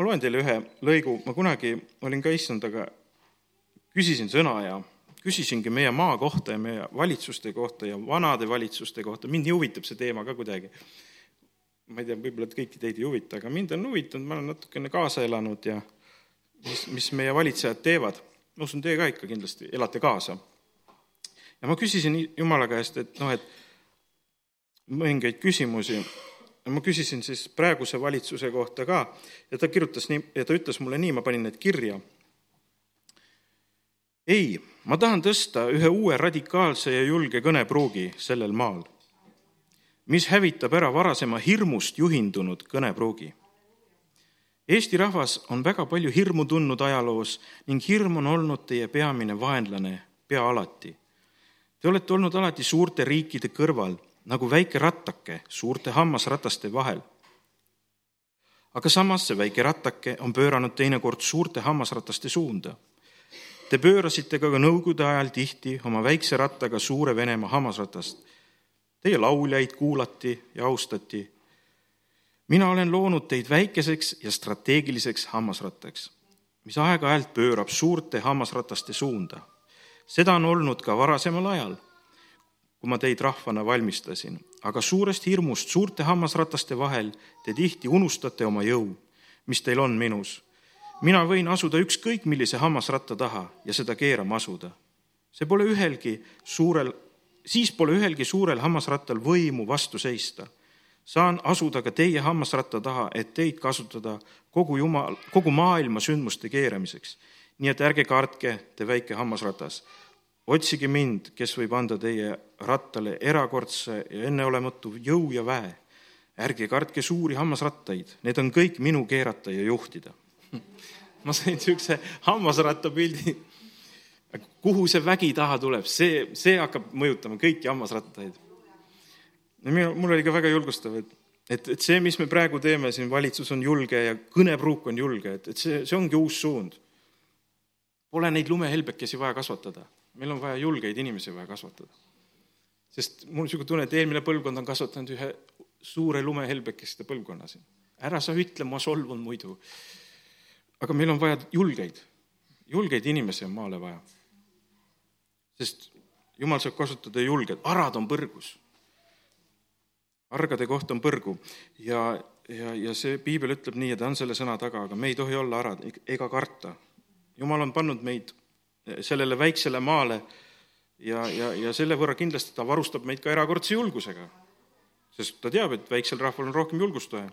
ma loen teile ühe lõigu, ma kunagi olin ka issandaga, küsisin sõna ja küsisingi meie maa kohta ja meie valitsuste kohta ja vanade valitsuste kohta, mind huvitab see teema ka kuidagi. ma ei tea, võib-olla kõiki teid ei huvita, aga mind on huvitanud, ma olen natukene kaasa elanud ja mis, mis meie valitsejad teevad. ma usun, teie ka ikka kindlasti elate kaasa. ja ma küsisin Jumala käest, et noh, et mõningaid küsimusi ma küsisin siis praeguse valitsuse kohta ka ja ta kirjutas nii, ja ta ütles mulle nii, ma panin need kirja. ei, ma tahan tõsta ühe uue radikaalse ja julge kõnepruugi sellel maal, mis hävitab ära varasema hirmust juhindunud kõnepruugi. Eesti rahvas on väga palju hirmu tundnud ajaloos ning hirm on olnud teie peamine vaenlane pea alati. Te olete olnud alati suurte riikide kõrval nagu väike rattake suurte hammasrataste vahel. aga samas see väike ratake on pööranud teinekord suurte hammasrataste suunda. Te pöörasite ka Nõukogude ajal tihti oma väikse rattaga suure Venemaa hammasratast. Teie lauljaid kuulati ja austati. mina olen loonud teid väikeseks ja strateegiliseks hammasrattaks, mis aeg-ajalt pöörab suurte hammasrataste suunda. seda on olnud ka varasemal ajal kui ma teid rahvana valmistasin, aga suurest hirmust suurte hammasrataste vahel te tihti unustate oma jõu, mis teil on minus. mina võin asuda ükskõik millise hammasratta taha ja seda keerama asuda. see pole ühelgi suurel, siis pole ühelgi suurel hammasrattal võimu vastu seista. saan asuda ka teie hammasratta taha, et teid kasutada kogu jumal, kogu maailma sündmuste keeramiseks. nii et ärge kartke, te väike hammasratas otsige mind, kes võib anda teie rattale erakordse ja enneolematu jõu ja väe. ärge kartke suuri hammasrattaid, need on kõik minu keerata ja juhtida. ma sain niisuguse hammasratta pildi. kuhu see vägi taha tuleb, see, see hakkab mõjutama kõiki hammasrattaid. mul oli ka väga julgustav, et, et, et see, mis me praegu teeme siin, valitsus on julge ja kõnepruuk on julge, et, et see, see ongi uus suund. Pole neid lumehelbekesi vaja kasvatada meil on vaja julgeid inimesi vaja kasvatada. sest mul on niisugune tunne, et eelmine põlvkond on kasvatanud ühe suure lumehelbekeste põlvkonna siin. ära sa ütle, ma solvun muidu. aga meil on vaja julgeid, julgeid inimesi on maale vaja. sest jumal saab kasutada julged, arad on põrgus. argade koht on põrgu ja, ja, ja see piibel ütleb nii ja ta on selle sõna taga, aga me ei tohi olla arad ega karta. jumal on pannud meid sellele väiksele maale ja, ja, ja selle võrra kindlasti ta varustab meid ka erakordse julgusega. sest ta teab, et väiksel rahval on rohkem julgust vaja.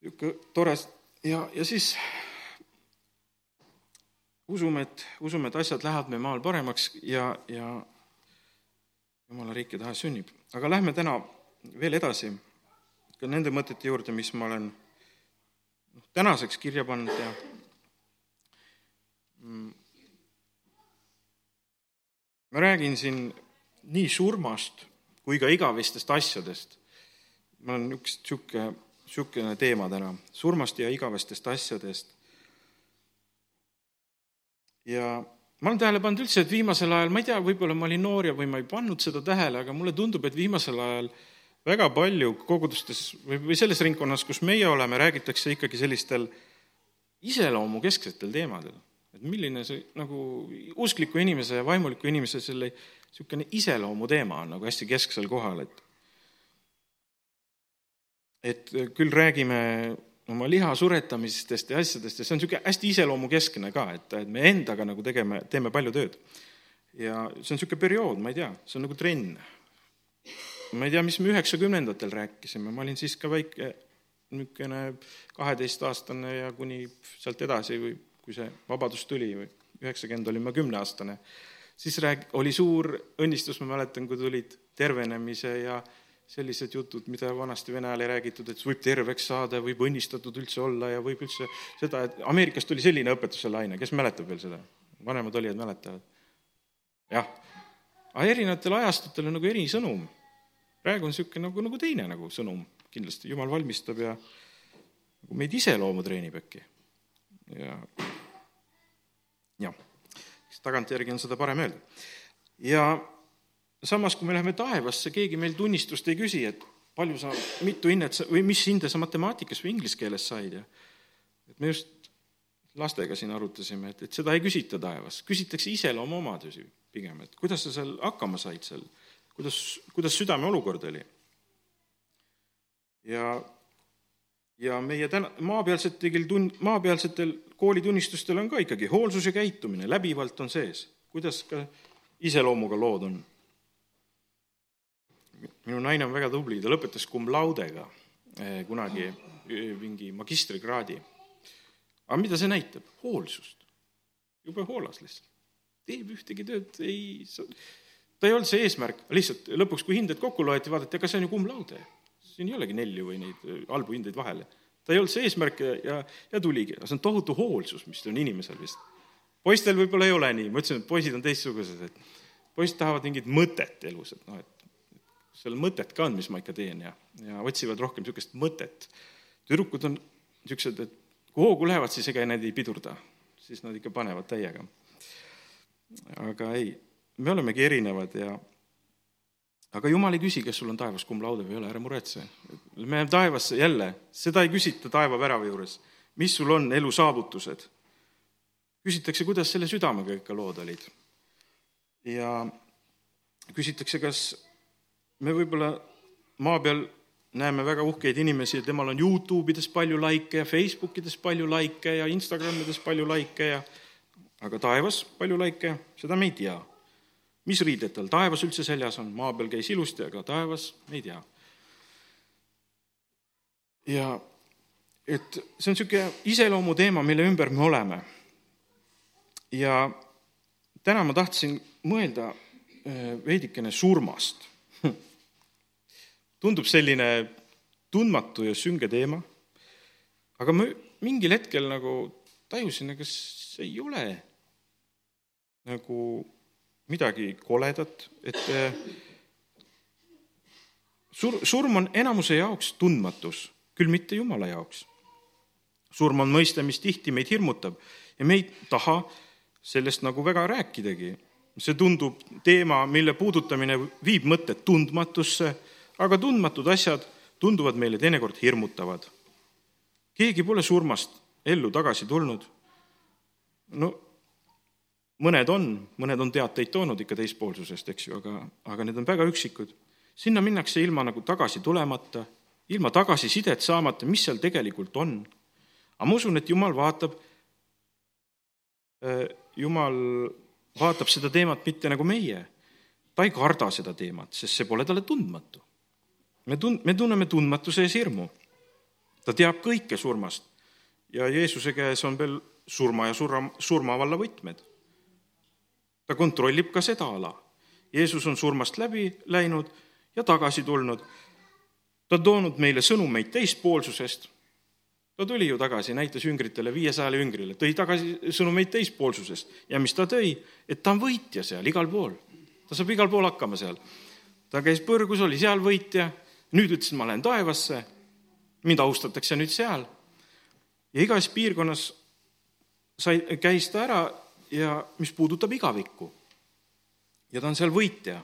niisugune tore ja, ja siis usume, et, usume, et asjad lähevad meie maal paremaks ja, ja jumala riik ja tahe sünnib. aga lähme täna veel edasi ka nende mõtete juurde, mis ma olen tänaseks kirja pannud ja. Ma räägin siin nii surmast kui ka igavestest asjadest. mul on üks niisugune, niisugune teema täna, surmast ja igavestest asjadest. ja ma olen tähele pannud üldse, et viimasel ajal, ma ei tea, võib-olla ma olin noor ja või ma ei pannud seda tähele, aga mulle tundub, et viimasel ajal väga palju kogudustes või, või selles ringkonnas, kus meie oleme, räägitakse ikkagi sellistel iseloomukesksetel teemadel et milline see nagu uskliku inimese ja vaimuliku inimese selle niisugune iseloomuteema on nagu hästi kesksel kohal, et et küll räägime oma liha suretamistest ja asjadest ja see on niisugune hästi iseloomukeskne ka, et, et me endaga nagu tegeme, teeme palju tööd. ja see on niisugune periood, ma ei tea, see on nagu trenn. ma ei tea, mis me üheksakümnendatel rääkisime, ma olin siis ka väike niisugune kaheteistaastane ja kuni sealt edasi või kui see vabadus tuli üheksakümmend olin ma kümneaastane, siis rääg-, oli suur õnnistus, ma mäletan, kui tulid tervenemise ja sellised jutud, mida vanasti Vene ajal ei räägitud, et võib terveks saada, võib õnnistatud üldse olla ja võib üldse seda, et Ameerikast tuli selline õpetuse laine, kes mäletab veel seda? vanemad olijad mäletavad? jah. aga erinevatel ajastutel on nagu eri sõnum. praegu on niisugune nagu, nagu teine nagu sõnum kindlasti, jumal valmistab ja nagu meid iseloomu treenib äkki ja jah, tagantjärgi on seda parem öelda. ja samas, kui me läheme taevasse, keegi meil tunnistust ei küsi, et palju sa, mitu hinnet sa või mis hinde sa matemaatikas või inglise keeles said ja et me just lastega siin arutasime, et, et seda ei küsita taevas, küsitakse iseloomuomadusi pigem, et kuidas sa seal hakkama said seal, kuidas, kuidas südame olukord oli. ja, ja meie täna, maapealsetel tun-, maapealsetel koolitunnistustel on ka ikkagi hoolsus ja käitumine läbivalt on sees, kuidas ka iseloomuga lood on. minu naine on väga tubli, ta lõpetas cum laude'ga eh, kunagi eh, mingi magistrikraadi aga mida see näitab? hoolsust. jube hoolas lihtsalt. teeb ühtegi tööd, ei, ta ei olnud see eesmärk, lihtsalt lõpuks, kui hinded kokku loeti, vaadati, aga see on ju cum laude. siin ei olegi nelju või neid äh, halbu hindeid vahele. Ta ei olnud see eesmärk ja, ja, tuligi, see on tohutu hoolsus, mis on inimesel vist. poistel võib-olla ei ole nii, ma ütlesin, et poisid on teistsugused, et poisid tahavad mingit mõtet elus, et noh, et seal mõtet ka on, mis ma ikka teen ja, ja otsivad rohkem niisugust mõtet. tüdrukud on niisugused, et kui hoogu lähevad, siis ega need ei pidurda, siis nad ikka panevad täiega. aga ei, me olemegi erinevad ja aga jumal ei küsi, kas sul on taevas cum laude või ei ole, ära muretse. me läheme taevasse jälle, seda ei küsita taevavärava juures, mis sul on elu saavutused. küsitakse, kuidas selle südamega ikka lood olid. ja küsitakse, kas me võib-olla maa peal näeme väga uhkeid inimesi ja temal on Youtube ides palju laike ja Facebookides palju laike ja Instagramides palju laike ja aga taevas palju laike, seda me ei tea. Mis riided tal taevas üldse seljas on, maa peal käis ilusti, aga taevas ei tea. ja et see on niisugune iseloomuteema, mille ümber me oleme. ja täna ma tahtsin mõelda äh, veidikene surmast tundub selline tundmatu ja sünge teema, aga ma mingil hetkel nagu tajusin, ega see ei ole nagu midagi koledat, et eh, sur-, surm on enamuse jaoks tundmatus, küll mitte Jumala jaoks. surm on mõiste, mis tihti meid hirmutab ja me ei taha sellest nagu väga rääkidagi. see tundub teema, mille puudutamine viib mõtted tundmatusse aga tundmatud asjad tunduvad meile teinekord hirmutavad. keegi pole surmast ellu tagasi tulnud. no mõned on, mõned on teateid toonud ikka teispoolsusest, eks ju, aga, aga need on väga üksikud. sinna minnakse ilma nagu tagasi tulemata, ilma tagasisidet saamata, mis seal tegelikult on. aga ma usun, et Jumal vaatab, äh, Jumal vaatab seda teemat mitte nagu meie. ta ei karda seda teemat, sest see pole talle tundmatu me tun-, me tunneme tundmatuse ees hirmu. ta teab kõike surmast ja Jeesuse käes on veel surma ja surra, surmavalla võtmed. Ta kontrollib ka seda ala. Jeesus on surmast läbi läinud ja tagasi tulnud. ta on toonud meile sõnumeid teispoolsusest. ta tuli ju tagasi, näitas üngritele, viiesajale üngrile, tõi tagasi sõnumeid teispoolsusest ja mis ta tõi, et ta on võitja seal igal pool. ta saab igal pool hakkama seal. ta käis põrgus, oli seal võitja nüüd ütles, ma lähen taevasse, mind austatakse nüüd seal. ja igas piirkonnas sai, käis ta ära ja mis puudutab igavikku. ja ta on seal võitja.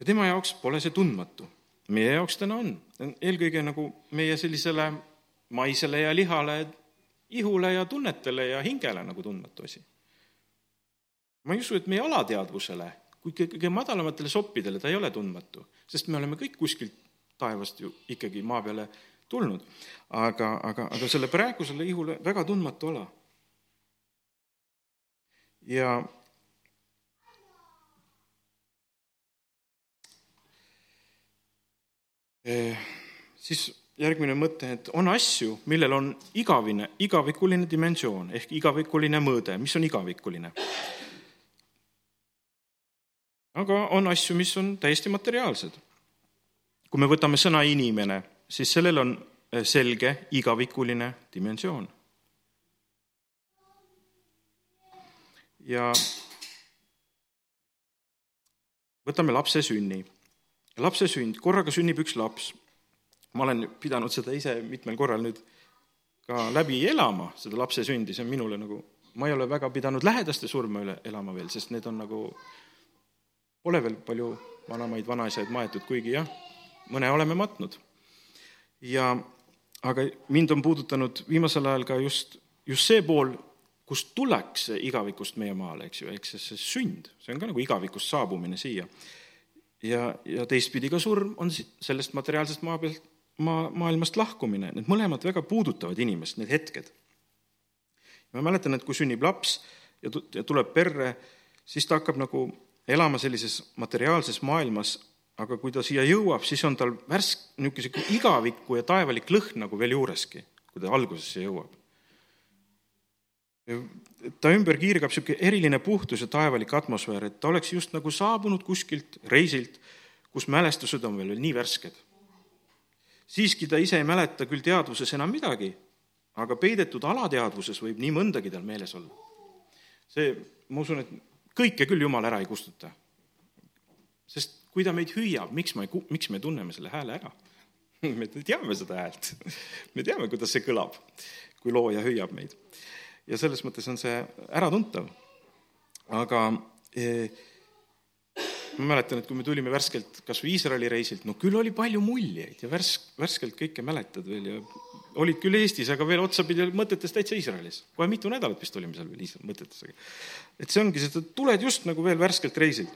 ja tema jaoks pole see tundmatu. meie jaoks täna on, eelkõige nagu meie sellisele maisele ja lihale, ihule ja tunnetele ja hingele nagu tundmatu asi. ma ei usu, et meie alateadvusele kui kõige madalamatele soppidele ta ei ole tundmatu, sest me oleme kõik kuskilt taevast ju ikkagi maa peale tulnud. aga, aga, aga selle praegusele ihule väga tundmatu ala. Ja eh, siis järgmine mõte, et on asju, millel on igavine, igavikuline dimensioon ehk igavikuline mõõde, mis on igavikuline aga on asju, mis on täiesti materiaalsed. kui me võtame sõna inimene, siis sellel on eh, selge igavikuline dimensioon. Ja võtame lapse sünni. lapse sünd, korraga sünnib üks laps. ma olen pidanud seda ise mitmel korral nüüd ka läbi elama, seda lapse sündi, see on minule nagu, ma ei ole väga pidanud lähedaste surma üle elama veel, sest need on nagu Pole veel palju vanemaid vanaisaid maetud, kuigi jah, mõne oleme matnud. ja aga mind on puudutanud viimasel ajal ka just, just see pool, kust tullakse igavikust meie maale, eks ju, eks see, see sünd, see on ka nagu igavikust saabumine siia. ja, ja teistpidi ka surm on sellest materiaalsest maa pealt, maa, maailmast lahkumine, need mõlemad väga puudutavad inimest, need hetked. ma mäletan, et kui sünnib laps ja tuleb perre, siis ta hakkab nagu elama sellises materiaalses maailmas, aga kui ta siia jõuab, siis on tal värsk, niisugune igaviku ja taevalik lõhn nagu veel juureski, kui ta algusesse jõuab. Ta ümber kiirgab niisugune eriline puhtus ja taevalik atmosfäär, et ta oleks just nagu saabunud kuskilt reisilt, kus mälestused on veel nii värsked. siiski ta ise ei mäleta küll teadvuses enam midagi, aga peidetud alateadvuses võib nii mõndagi tal meeles olla. see, ma usun, et kõike küll Jumal ära ei kustuta. sest kui ta meid hüüab, miks ma ei, miks me tunneme selle hääle ära? me teame seda häält. me teame, kuidas see kõlab, kui looja hüüab meid. Ja selles mõttes on see äratuntav. aga eh, ma mäletan, et kui me tulime värskelt kas või Iisraeli reisilt, no küll oli palju muljeid ja värsk, värskelt kõike mäletad veel ja olid küll Eestis, aga veel otsapidi mõtetes täitsa Iisraelis. kohe mitu nädalat vist olime seal veel Iisraeli mõtetes. et see ongi, sa tuled just nagu veel värskelt reisilt.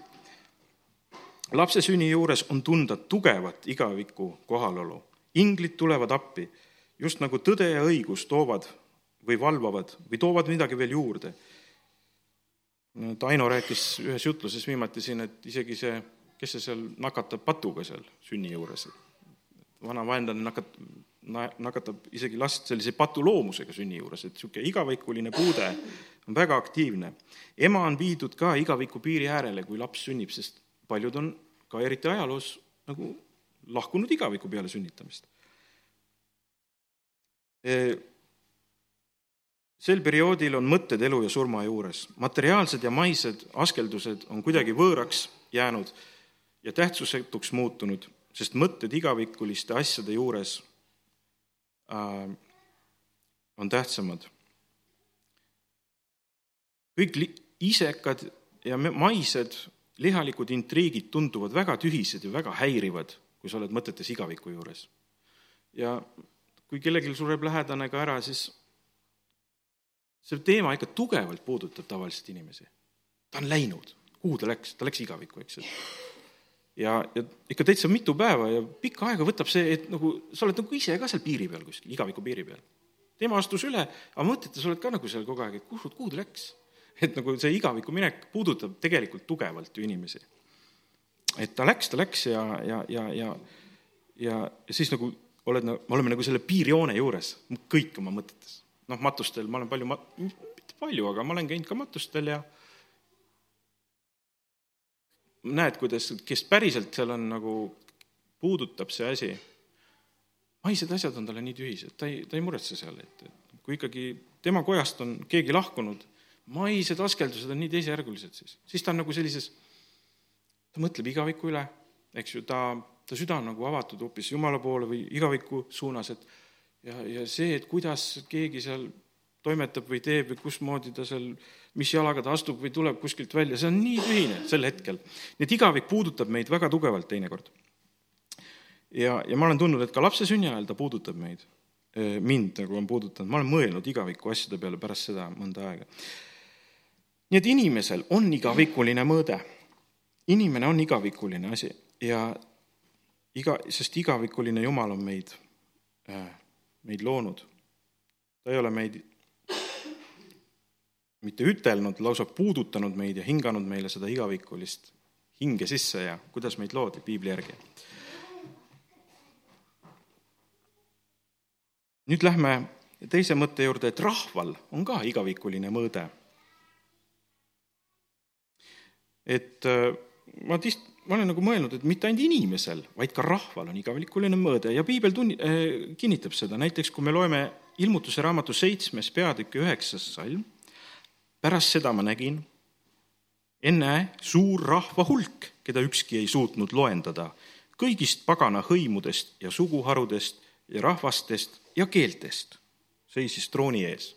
lapse sünni juures on tunda tugevat igaviku kohalolu. inglid tulevad appi, just nagu tõde ja õigus toovad või valvavad või toovad midagi veel juurde. no Taino rääkis ühes jutluses viimati siin, et isegi see, kes see seal nakatab patuga seal sünni juures, vana vaenlane nakat-, nakatab isegi last sellise patuloomusega sünni juures, et niisugune igavikuline puude on väga aktiivne. ema on viidud ka igaviku piiri äärele, kui laps sünnib, sest paljud on ka eriti ajaloos nagu lahkunud igaviku peale sünnitamist. E, sel perioodil on mõtted elu ja surma juures, materiaalsed ja maised askeldused on kuidagi võõraks jäänud ja tähtsusetuks muutunud, sest mõtted igavikuliste asjade juures Äh, on tähtsamad. kõik li-, isekad ja maised lihalikud intriigid tunduvad väga tühised ja väga häirivad, kui sa oled mõtetes igaviku juures. ja kui kellelgi sureb lähedane ka ära, siis see teema ikka tugevalt puudutab tavaliselt inimesi. ta on läinud, kuhu ta läks, ta läks igavikku, eks ju ja, ja ikka täitsa mitu päeva ja pikka aega võtab see, et nagu sa oled nagu ise ka seal piiri peal kuskil, igaviku piiri peal. tema astus üle, aga mõtetes oled ka nagu seal kogu aeg, et kuhu, kuhu ta läks. et nagu see igaviku minek puudutab tegelikult tugevalt ju inimesi. et ta läks, ta läks ja, ja, ja, ja, ja, ja siis nagu oled, me oleme nagu selle piirjoone juures, kõik oma mõtetes. Noh, matustel ma olen palju mat-, mitte palju, aga ma olen käinud ka matustel ja näed, kuidas, kes päriselt seal on nagu, puudutab see asi, maised asjad on talle nii tühised, ta ei, ta ei muretse seal, et, et kui ikkagi tema kojast on keegi lahkunud, maised askeldused on nii teisejärgulised siis, siis ta on nagu sellises, ta mõtleb igaviku üle, eks ju, ta, ta süda on nagu avatud hoopis Jumala poole või igaviku suunas, et ja, ja see, et kuidas keegi seal toimetab või teeb või kusmoodi ta seal, mis jalaga ta astub või tuleb kuskilt välja, see on nii tühine sel hetkel. nii et igavik puudutab meid väga tugevalt teinekord. ja, ja ma olen tundnud, et ka lapse sünni ajal ta puudutab meid, mind nagu on puudutanud, ma olen mõelnud igaviku asjade peale pärast seda mõnda aega. nii et inimesel on igavikuline mõõde. inimene on igavikuline asi ja iga, sest igavikuline Jumal on meid, meid loonud. ta ei ole meid mitte ütelnud, lausa puudutanud meid ja hinganud meile seda igavikulist hinge sisse ja kuidas meid loodi piibli järgi. nüüd lähme teise mõtte juurde, et rahval on ka igavikuline mõõde. et äh, ma tihti, ma olen nagu mõelnud, et mitte ainult inimesel, vaid ka rahval on igavikuline mõõde ja piibel tunni- äh,, kinnitab seda, näiteks kui me loeme ilmutuse raamatu seitsmes peatüki üheksas salm pärast seda ma nägin, ennäe, suur rahva hulk, keda ükski ei suutnud loendada, kõigist pagana hõimudest ja suguharudest ja rahvastest ja keeltest seisis trooni ees.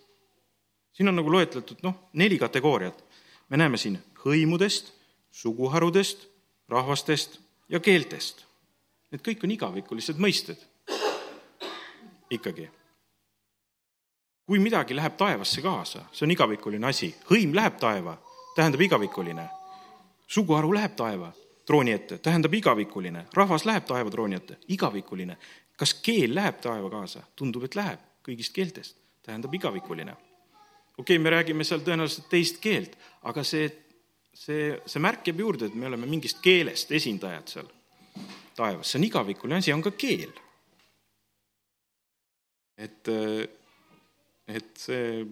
siin on nagu loetletud noh, neli kategooriat. me näeme siin hõimudest, suguharudest, rahvastest ja keeltest. need kõik on igavikulised mõisted. ikkagi. kui midagi läheb taevasse kaasa, see on igavikuline asi, hõim läheb taeva, tähendab igavikuline. suguharu läheb taeva trooni ette, tähendab igavikuline, rahvas läheb taeva trooni ette, igavikuline. kas keel läheb taeva kaasa? tundub, et läheb kõigist keeltest, tähendab igavikuline. okei okay,, me räägime seal tõenäoliselt teist keelt, aga see, see, see märk jääb juurde, et me oleme mingist keelest esindajad seal taevas, see on igavikuline asi, on ka keel. et, et see,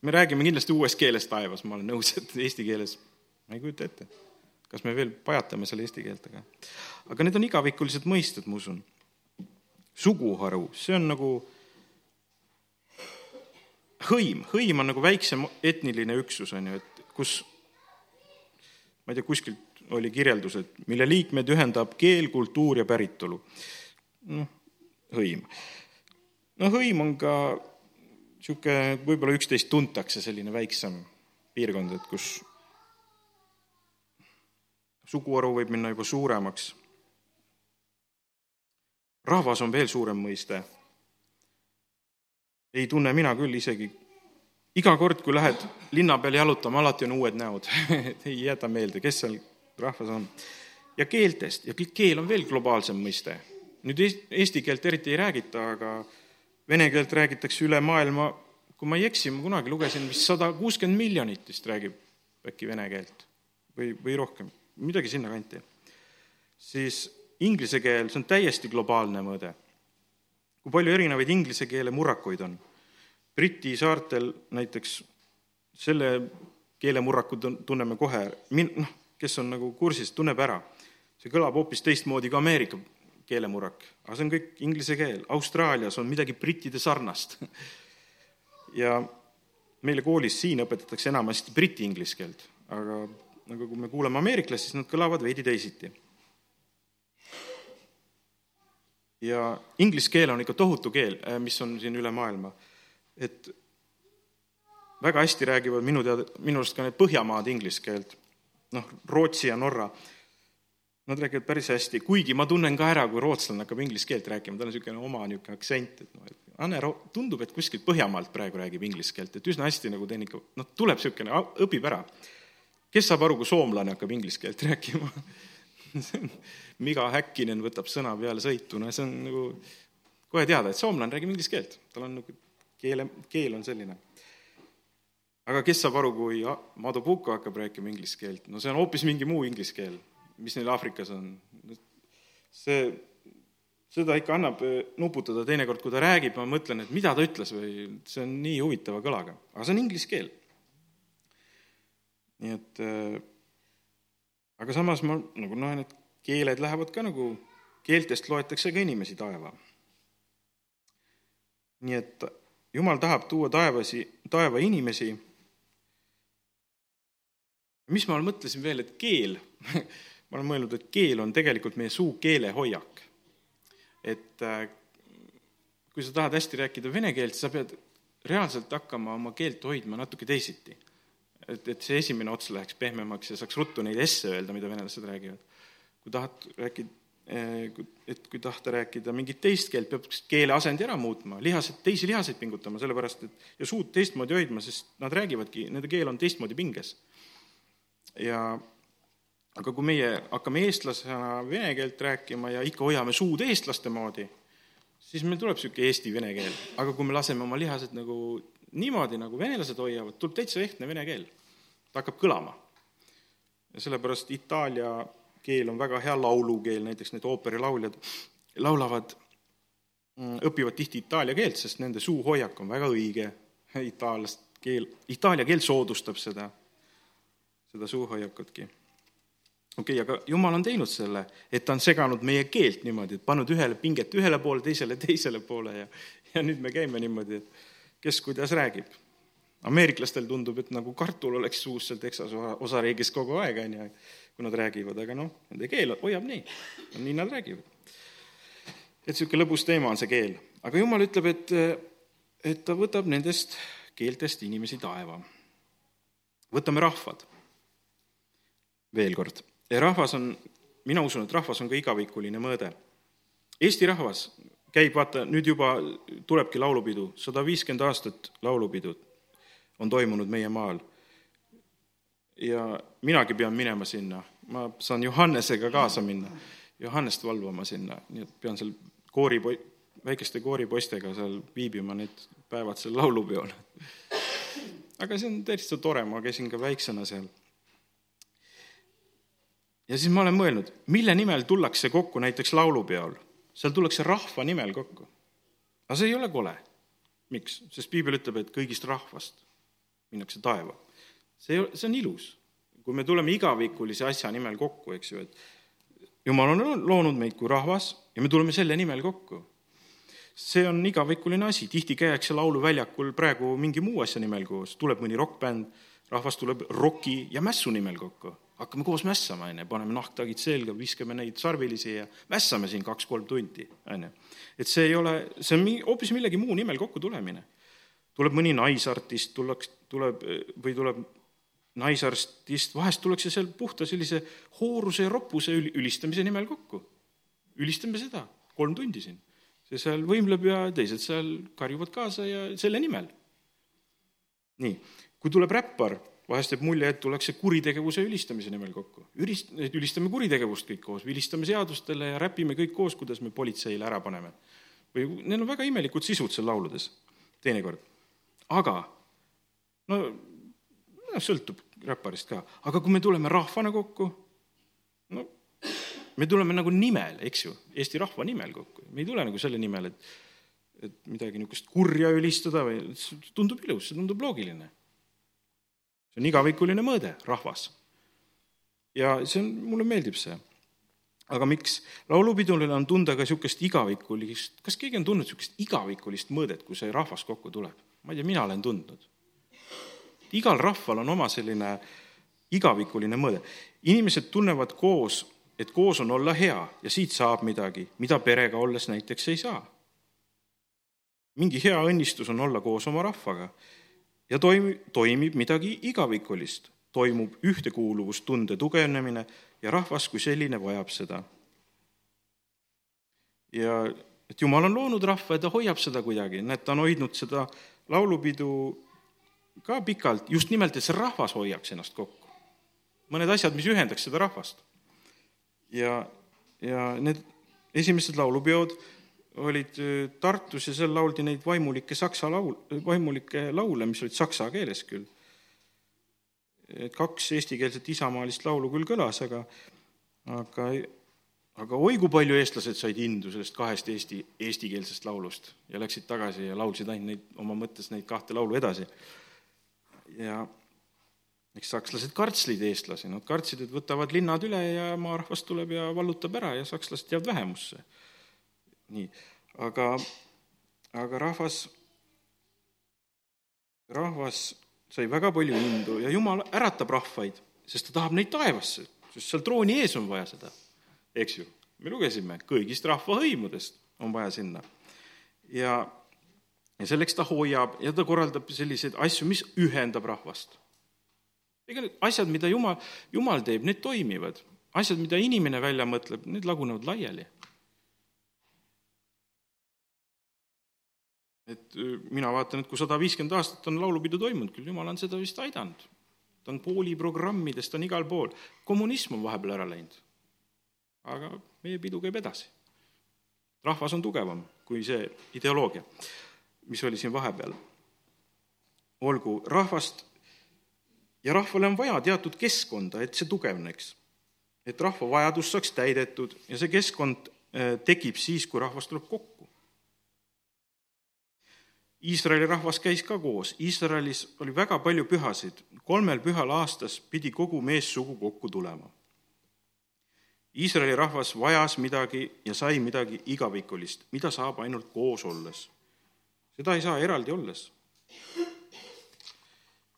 me räägime kindlasti uues keeles taevas, ma olen nõus, et eesti keeles ma ei kujuta ette. kas me veel pajatame seal eesti keelt, aga, aga need on igavikulised mõisted, ma usun. suguharu, see on nagu hõim, hõim on nagu väiksem etniline üksus, on ju, et kus ma ei tea, kuskilt oli kirjeldus, et mille liikmed ühendab keel, kultuur ja päritolu. noh, hõim. no hõim on ka niisugune, võib-olla üksteist tuntakse, selline väiksem piirkond, et kus suguharu võib minna juba suuremaks. rahvas on veel suurem mõiste. ei tunne mina küll isegi iga kord, kui lähed linna peal jalutama, alati on uued näod ei jäta meelde, kes seal rahvas on. ja keeltest ja keel on veel globaalsem mõiste. nüüd eesti keelt eriti ei räägita, aga vene keelt räägitakse üle maailma, kui ma ei eksi, ma kunagi lugesin, vist sada kuuskümmend miljonit vist räägib äkki vene keelt või, või rohkem, midagi sinnakanti. siis inglise keel, see on täiesti globaalne mõõde. kui palju erinevaid inglise keele murrakuid on? Briti saartel näiteks selle keelemurraku tunneme kohe, min-, noh, kes on nagu kursis, tunneb ära. see kõlab hoopis teistmoodi kui Ameerika keelemurrak, aga see on kõik inglise keel. Austraalias on midagi brittide sarnast. ja meile koolis siin õpetatakse enamasti briti inglise keelt, aga aga kui me kuulame ameeriklasi, siis nad kõlavad veidi teisiti. ja inglise keel on ikka tohutu keel, äh, mis on siin üle maailma. Et väga hästi räägivad minu teada, minu arust ka need Põhjamaad inglise keelt noh, Rootsi ja Norra, nad räägivad päris hästi, kuigi ma tunnen ka ära, kui rootslane hakkab inglise keelt rääkima, tal on niisugune oma niisugune aktsent, et noh, et Anne Ro-, tundub, et kuskilt Põhjamaalt praegu räägib inglise keelt, et üsna hästi nagu teen ikka, noh, tuleb niisugune, õpib ära. kes saab aru, kui soomlane hakkab inglise keelt rääkima? Miga Häkkinen võtab sõna peale sõitu, no see on nagu kohe teada, et soomlane räägib inglise keelt, tal on nagu keele, keel on selline aga kes saab aru, kui Madu Puka hakkab rääkima inglise keelt, no see on hoopis mingi muu inglise keel, mis neil Aafrikas on. see, seda ikka annab eh, nuputada teinekord, kui ta räägib, ma mõtlen, et mida ta ütles või see on nii huvitava kõlaga, aga see on inglise keel. nii et äh, aga samas ma nagu näen, et keeled lähevad ka nagu, keeltest loetakse ka inimesi taeva. nii et jumal tahab tuua taevasi, taeva inimesi mis ma mõtlesin veel, et keel ma olen mõelnud, et keel on tegelikult meie suu keelehoiak. et äh, kui sa tahad hästi rääkida vene keelt, sa pead reaalselt hakkama oma keelt hoidma natuke teisiti. et, et see esimene ots läheks pehmemaks ja saaks ruttu neid esse öelda, mida venelased räägivad. kui tahad rääkida, et kui tahta rääkida mingit teist keelt, peab keele asendi ära muutma, lihased, teisi lihaseid pingutama, sellepärast et ja suud teistmoodi hoidma, sest nad räägivadki, nende keel on teistmoodi pinges ja aga kui meie hakkame eestlasena vene keelt rääkima ja ikka hoiame suud eestlaste moodi, siis meil tuleb niisugune eesti-vene keel. aga kui me laseme oma lihased nagu niimoodi, nagu venelased hoiavad, tuleb täitsa ehtne vene keel. ta hakkab kõlama. ja sellepärast itaalia keel on väga hea laulukeel, näiteks need ooperilauljad laulavad, mm, õpivad tihti itaalia keelt, sest nende suuhoiak on väga õige, itaallast keel, itaalia keel soodustab seda seda suuhoiakutki. okei okay,, aga Jumal on teinud selle, et ta on seganud meie keelt niimoodi, et pannud ühele pinget ühele poole, teisele teisele poole ja ja nüüd me käime niimoodi, et kes kuidas räägib. ameeriklastel tundub, et nagu kartul oleks suus seal Texase osariigis kogu aeg, on ju, kui nad räägivad, aga noh, nende keel hoiab nii, nii nad räägivad. et niisugune lõbus teema on see keel. aga Jumal ütleb, et, et ta võtab nendest keeltest inimesi taeva. võtame rahvad veel kord, rahvas on, mina usun, et rahvas on ka igavikuline mõõde. Eesti rahvas käib, vaata, nüüd juba tulebki laulupidu, sada viiskümmend aastat laulupidu on toimunud meie maal. Ja minagi pean minema sinna, ma saan Johannesega kaasa minna, Johannest valvama sinna, nii et pean seal koori, väikeste kooripoistega seal viibima need päevad seal laulupeol. aga see on täitsa tore, ma käisin ka väiksena seal. ja siis ma olen mõelnud, mille nimel tullakse kokku näiteks laulupeol seal tullakse rahva nimel kokku. aga see ei ole kole. miks? sest piibel ütleb, et kõigist rahvast minnakse taeva. See, see on ilus. kui me tuleme igavikulise asja nimel kokku, eks ju, et jumal on loonud meid kui rahvas ja me tuleme selle nimel kokku. see on igavikuline asi, tihti käiakse lauluväljakul praegu mingi muu asja nimel koos, tuleb mõni rokkbänd, rahvas tuleb roki ja mässu nimel kokku hakkame koos mässama, on ju, paneme nahktagid selga, viskame neid sarvilisi ja mässame siin kaks-kolm tundi, on ju. et see ei ole, see on hoopis millegi muu nimel kokku tulemine. tuleb mõni naisartist, tullakse, tuleb või tuleb naisarstist, vahest tullakse seal puhta sellise hooruse ja roppuse ülistamise nimel kokku. ülistame seda, kolm tundi siin. see seal võimleb ja teised seal karjuvad kaasa ja selle nimel. nii, kui tuleb räppar vahest jääb mulje, et tullakse kuritegevuse ülistamise nimel kokku. Ülist-, ülistame kuritegevust kõik koos, vilistame seadustele ja räpime kõik koos, kuidas me politseile ära paneme. või neil on väga imelikud sisud seal lauludes, teinekord. aga no, no sõltub räpparist ka, aga kui me tuleme rahvana kokku, no me tuleme nagu nimel, eks ju, Eesti rahva nimel kokku, me ei tule nagu selle nimel, et et midagi niisugust kurja ülistada või, tundub ilus, see tundub loogiline see on igavikuline mõõde, rahvas. ja see on, mulle meeldib see. aga miks? laulupidulil on tunda ka niisugust igavikulist, kas keegi on tundnud niisugust igavikulist mõõdet, kui see rahvas kokku tuleb? ma ei tea, mina olen tundnud. Igal rahval on oma selline igavikuline mõõde. inimesed tunnevad koos, et koos on olla hea ja siit saab midagi, mida perega olles näiteks ei saa. mingi hea õnnistus on olla koos oma rahvaga ja toim-, toimib midagi igavikulist, toimub ühtekuuluvustunde tugevnemine ja rahvas kui selline vajab seda. ja et Jumal on loonud rahva ja ta hoiab seda kuidagi, näed, ta on hoidnud seda laulupidu ka pikalt, just nimelt, et see rahvas hoiaks ennast kokku. mõned asjad, mis ühendaks seda rahvast. ja, ja need esimesed laulupeod olid äh, Tartus ja seal lauldi neid vaimulikke saksa laul, vaimulikke laule, mis olid saksa keeles küll. et kaks eestikeelset isamaalist laulu küll kõlas, aga, aga, aga oi kui palju eestlased said indu sellest kahest eesti, eestikeelsest laulust ja läksid tagasi ja laulsid ainult neid, oma mõttes neid kahte laulu edasi. Ja eks sakslased kartslid eestlasi, nad kartsid, et võtavad linnad üle ja maarahvas tuleb ja vallutab ära ja sakslased jäävad vähemusse nii, aga, aga rahvas, rahvas sai väga palju indu ja Jumal äratab rahvaid, sest ta tahab neid taevasse, sest seal trooni ees on vaja seda, eks ju. me lugesime, kõigist rahvahõimudest on vaja sinna. ja, ja selleks ta hoiab ja ta korraldab selliseid asju, mis ühendab rahvast. ega need asjad, mida Jumal, Jumal teeb, need toimivad. asjad, mida inimene välja mõtleb, need lagunevad laiali et mina vaatan, et kui sada viiskümmend aastat on laulupidu toimunud, küll jumal on seda vist aidanud. ta on kooliprogrammides, ta on igal pool. kommunism on vahepeal ära läinud. aga meie pidu käib edasi. rahvas on tugevam kui see ideoloogia, mis oli siin vahepeal. olgu, rahvast ja rahvale on vaja teatud keskkonda, et see tugevneks. et rahva vajadus saaks täidetud ja see keskkond tekib siis, kui rahvas tuleb kokku. Iisraeli rahvas käis ka koos, Iisraelis oli väga palju pühasid, kolmel pühal aastas pidi kogu meessugu kokku tulema. Iisraeli rahvas vajas midagi ja sai midagi igavikulist, mida saab ainult koos olles. Seda ei saa eraldi olles.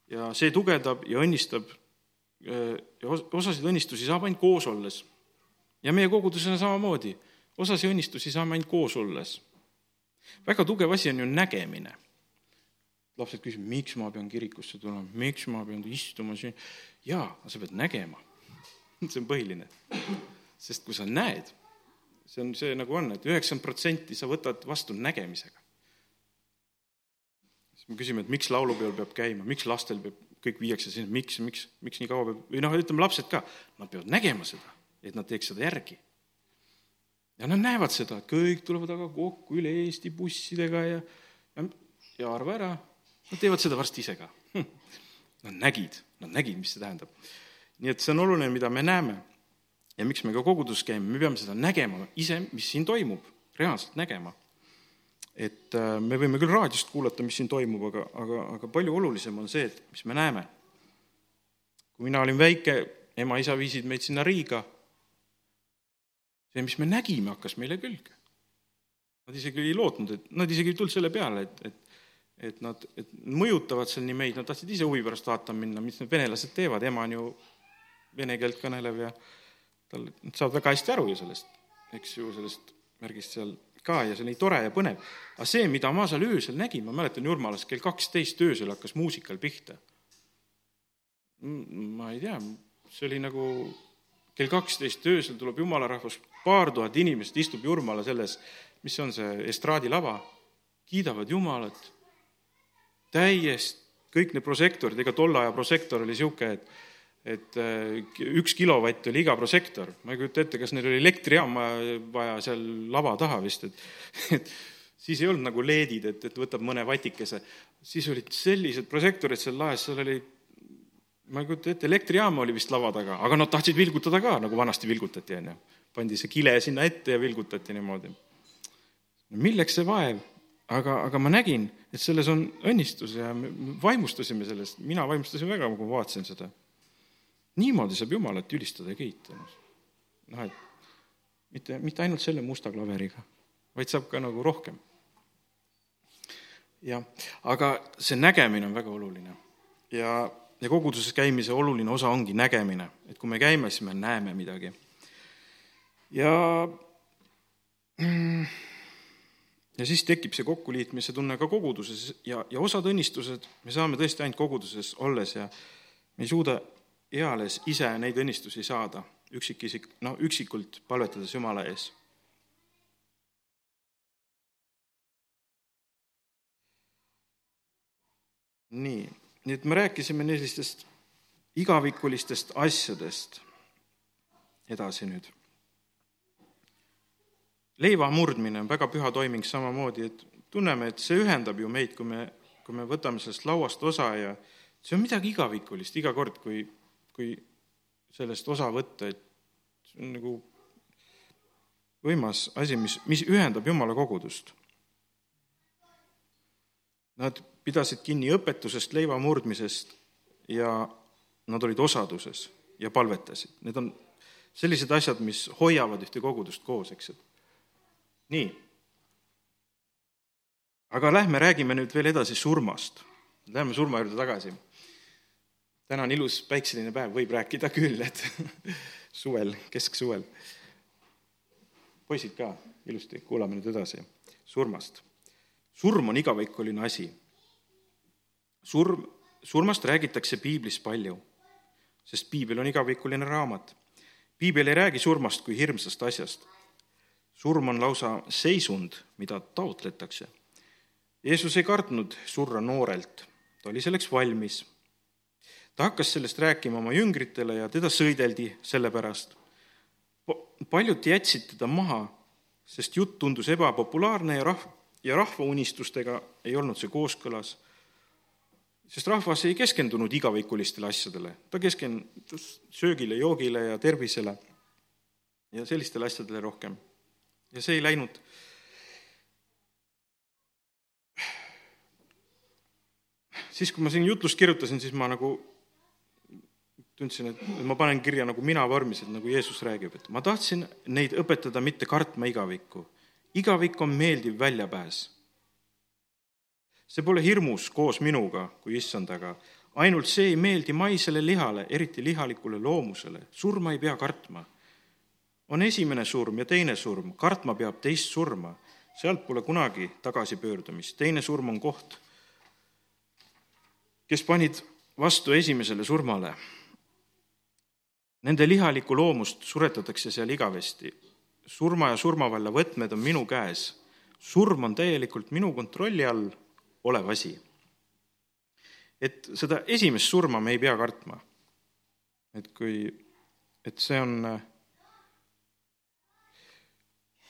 ja see tugevdab ja õnnistab, osasid õnnistusi saab ainult koos olles. ja meie koguduses on samamoodi, osasid õnnistusi saame ainult koos olles väga tugev asi on ju nägemine. lapsed küsivad, miks ma pean kirikusse tulema, miks ma pean istuma siin. jaa, sa pead nägema. see on põhiline. sest kui sa näed, see on, see nagu on, et üheksakümmend protsenti sa võtad vastu nägemisega. Siis me küsime, et miks laulupeol peab käima, miks lastel peab, kõik viiakse sinna, miks, miks, miks nii kaua peab, või noh, ütleme lapsed ka, nad peavad nägema seda, et nad teeks seda järgi. ja nad näevad seda, et kõik tulevad aga kokku üle Eesti bussidega ja, ja, ja arva ära, nad teevad seda varsti ise ka hm.. Nad nägid, nad nägid, mis see tähendab. nii et see on oluline, mida me näeme ja miks me ka koguduses käime, me peame seda nägema ise, mis siin toimub, reaalselt nägema. Et äh, me võime küll raadiost kuulata, mis siin toimub, aga, aga, aga palju olulisem on see, et mis me näeme. kui mina olin väike, ema-isa viisid meid sinna Riiga, see, mis me nägime, hakkas meile külge. Nad isegi ei lootnud, et, nad isegi ei tulnud selle peale, et, et et nad, et mõjutavad seal nii meid, nad tahtsid ise huvi pärast vaatama minna, mis need venelased teevad, ema on ju vene keelt kõnelev ja tal, nad saavad väga hästi aru ju sellest, eks ju, sellest märgist seal ka ja see oli tore ja põnev. aga see, mida ma seal öösel nägin, ma mäletan Jurmalas kell kaksteist öösel hakkas muusikal pihta. ma ei tea, see oli nagu kell kaksteist öösel tuleb jumala rahvas, paar tuhat inimest istub Jurmala selles, mis on see estraadilava, kiidavad Jumalat, täiesti, kõik need prožektorid, ega tolle aja prožektor oli niisugune, et et äh, üks kilovatt oli iga prožektor, ma ei kujuta ette, kas neil oli elektrijaama vaja seal lava taha vist, et, et siis ei olnud nagu LED-id, et, et võtab mõne vatikese, siis olid sellised prožektorid seal laes, seal oli, ma ei kujuta ette, elektrijaam oli vist lava taga, aga nad tahtsid vilgutada ka, nagu vanasti vilgutati, on ju. pandi see kile sinna ette ja vilgutati niimoodi. milleks see vaev? aga, aga ma nägin, et selles on õnnistus ja me vaimustusime sellest, mina vaimustasin väga, kui ma vaatasin seda niimoodi saab Jumalat ülistada ja kiita. noh, et mitte, mitte ainult selle musta klaveriga, vaid saab ka nagu rohkem. jah, aga see nägemine on väga oluline ja, ja koguduses käimise oluline osa ongi nägemine, et kui me käime, siis me näeme midagi. ja ja siis tekib see kokkuliitmise tunne ka koguduses ja, ja osad õnnistused me saame tõesti ainult koguduses olles ja me ei suuda eales ise neid õnnistusi saada, üksikisik, no üksikult palvetades Jumala ees. nii, nii et me rääkisime sellistest igavikulistest asjadest edasi nüüd. leiva murdmine on väga püha toiming samamoodi, et tunneme, et see ühendab ju meid, kui me, kui me võtame sellest lauast osa ja see on midagi igavikulist iga kord, kui kui sellest osa võtta, et see on nagu võimas asi, mis, mis ühendab Jumala kogudust. Nad pidasid kinni õpetusest, leiva murdmisest ja nad olid osaduses ja palvetasid. Need on sellised asjad, mis hoiavad ühte kogudust koos, eks ju. nii. aga lähme räägime nüüd veel edasi surmast. Läheme surma juurde tagasi täna on ilus päikseline päev, võib rääkida küll, et suvel, kesksuvel. poisid ka, ilusti, kuulame nüüd edasi surmast. surm on igavikuline asi. surm, surmast räägitakse piiblis palju, sest piibel on igavikuline raamat. piibel ei räägi surmast kui hirmsast asjast. surm on lausa seisund, mida taotletakse. Jeesus ei kartnud surra noorelt, ta oli selleks valmis ta hakkas sellest rääkima oma jüngritele ja teda sõideldi selle pärast. paljud jätsid teda maha, sest jutt tundus ebapopulaarne ja rahv-, ja rahva unistustega ei olnud see kooskõlas. sest rahvas ei keskendunud igavikulistele asjadele, ta keskendus söögile, joogile ja tervisele ja sellistele asjadele rohkem. ja see ei läinud siis, kui ma siin jutlust kirjutasin, siis ma nagu tundsin, et ma panen kirja nagu mina vormis, et nagu Jeesus räägib, et ma tahtsin neid õpetada mitte kartma igavikku. igavik on meeldiv väljapääs. see pole hirmus koos minuga kui issandaga, ainult see ei meeldi maisele lihale, eriti lihalikule loomusele. surma ei pea kartma. on esimene surm ja teine surm, kartma peab teist surma. sealt pole kunagi tagasipöördumist, teine surm on koht, kes panid vastu esimesele surmale Nende lihalikku loomust suretatakse seal igavesti surma ja surmavalla võtmed on minu käes. surm on täielikult minu kontrolli all olev asi. et seda esimest surma me ei pea kartma. et kui, et see on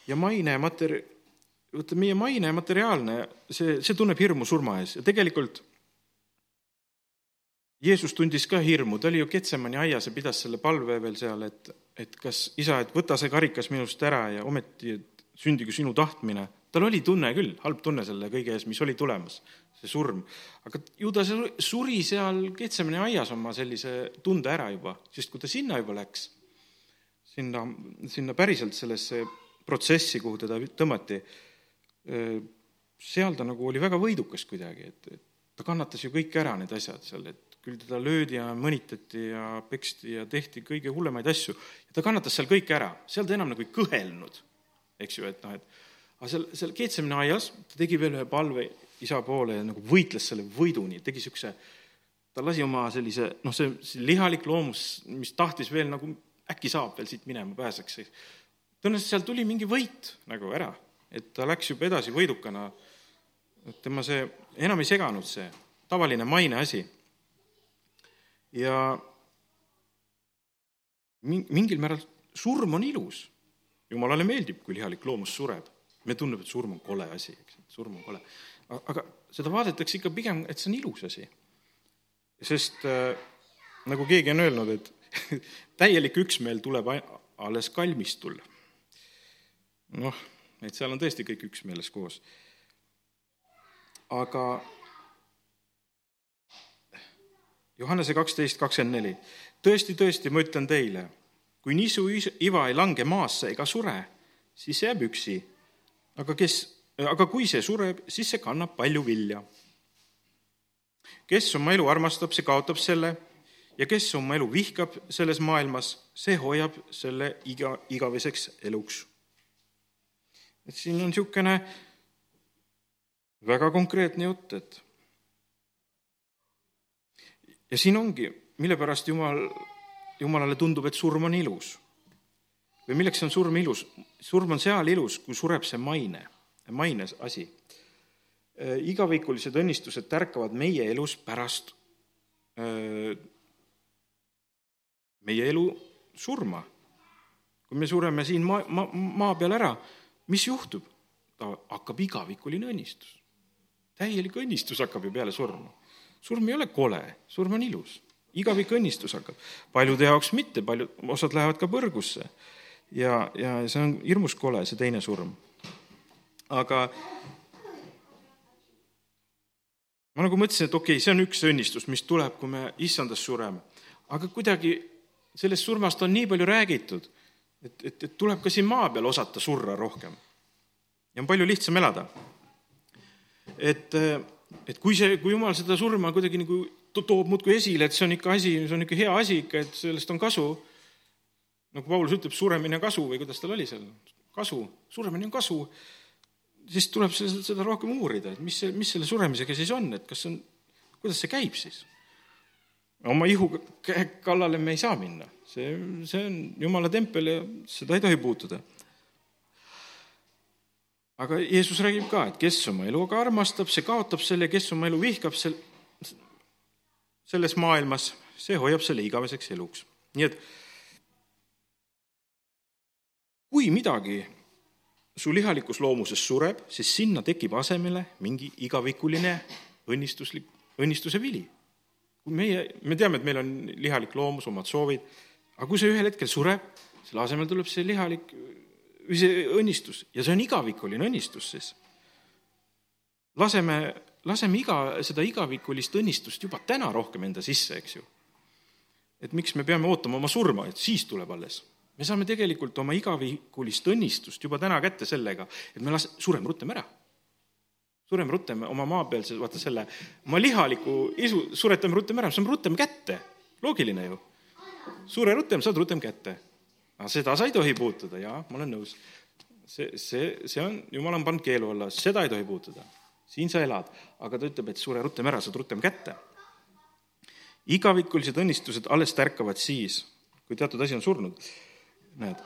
ja maine mater-, vaata meie maine materiaalne, see, see tunneb hirmu surma ees ja tegelikult Jeesus tundis ka hirmu, ta oli ju Ketsemani aias ja pidas selle palve veel seal, et, et kas isa, et võta see karikas minust ära ja ometi, et sündigu sinu tahtmine. tal oli tunne küll, halb tunne selle kõige ees, mis oli tulemas, see surm. aga ju ta suri seal Ketsemani aias oma sellise tunde ära juba, sest kui ta sinna juba läks, sinna, sinna päriselt sellesse protsessi, kuhu teda tõmmati, seal ta nagu oli väga võidukas kuidagi, et, et ta kannatas ju kõik ära, need asjad seal, et küll teda löödi ja mõnitati ja peksti ja tehti kõige hullemaid asju. ja ta kannatas seal kõik ära, seal ta enam nagu ei kõhelnud, eks ju, et noh, et aga seal, seal Keetsemine aias ta tegi veel ühe palve isa poole ja nagu võitles selle võiduni, tegi niisuguse, ta lasi oma sellise noh, see, see lihalik loomus, mis tahtis veel nagu äkki saab veel siit minema, pääseks. tõenäoliselt seal tuli mingi võit nagu ära, et ta läks juba edasi võidukana, tema see, enam ei seganud see tavaline maine asi ja mingil määral surm on ilus. jumalale meeldib, kui lihalik loomus sureb. me tunneb, et surm on kole asi, eks, et surm on kole. aga seda vaadatakse ikka pigem, et see on ilus asi. sest äh, nagu keegi on öelnud, et täielik üksmeel tuleb alles kalmistul. noh, et seal on tõesti kõik üksmeeles koos. aga Johannese kaksteist kakskümmend neli. tõesti, tõesti, ma ütlen teile, kui nisu iva ei lange maasse ega sure, siis jääb üksi. aga kes, aga kui see sureb, siis see kannab palju vilja. kes oma elu armastab, see kaotab selle ja kes oma elu vihkab selles maailmas, see hoiab selle iga, igaveseks eluks. et siin on niisugune väga konkreetne jutt, et ja siin ongi, mille pärast Jumal, Jumalale tundub, et surm on ilus. või milleks on surm ilus? surm on seal ilus, kui sureb see maine, maine asi. Äh, igavikulised õnnistused tärkavad meie elus pärast öö, äh, meie elu surma. kui me sureme siin maa, maa, maa peal ära, mis juhtub? ta hakkab igavikuline õnnistus. täielik õnnistus hakkab ju peale surma surm ei ole kole, surm on ilus, igavik õnnistus hakkab. paljude jaoks mitte, paljud, osad lähevad ka põrgusse. ja, ja see on hirmus kole, see teine surm. aga ma nagu mõtlesin, et okei okay,, see on üks õnnistus, mis tuleb, kui me issandas sureme. aga kuidagi sellest surmast on nii palju räägitud, et, et, et tuleb ka siin maa peal osata surra rohkem. ja on palju lihtsam elada. et et kui see, kui jumal seda surma kuidagi nagu toob muudkui esile, et see on ikka asi, see on ikka hea asi ikka, et sellest on kasu, nagu Paulus ütleb, suremine kasu või kuidas tal oli seal, kasu, suremine on kasu, siis tuleb seda, seda rohkem uurida, et mis see, mis selle suremisega siis on, et kas on, kuidas see käib siis? oma ihu kallale me ei saa minna, see, see on jumala tempel ja seda ei tohi puutuda aga Jeesus räägib ka, et kes oma eluga armastab, see kaotab selle, kes oma elu vihkab sel-, selles maailmas, see hoiab selle igaveseks eluks. nii et kui midagi su lihalikus loomuses sureb, siis sinna tekib asemele mingi igavikuline õnnistuslik, õnnistuse vili. kui meie, me teame, et meil on lihalik loomus, omad soovid, aga kui see ühel hetkel sureb, selle asemel tuleb see lihalik see õnnistus ja see on igavikuline õnnistus siis. laseme, laseme iga, seda igavikulist õnnistust juba täna rohkem enda sisse, eks ju. et miks me peame ootama oma surma, et siis tuleb alles. me saame tegelikult oma igavikulist õnnistust juba täna kätte sellega, et me las-, sureme rutem ära. sureme rutem oma maa peal, vaata selle, oma lihaliku isu suretame rutem ära, saame rutem kätte. loogiline ju. sure rutem, saad rutem kätte aga seda sa ei tohi puutuda, jaa, ma olen nõus. see, see, see on, jumal on pannud keelu alla, seda ei tohi puutuda. siin sa elad, aga ta ütleb, et sure rutem ära, saad rutem kätte. igavikulised õnnistused alles tärkavad siis, kui teatud asi on surnud. näed,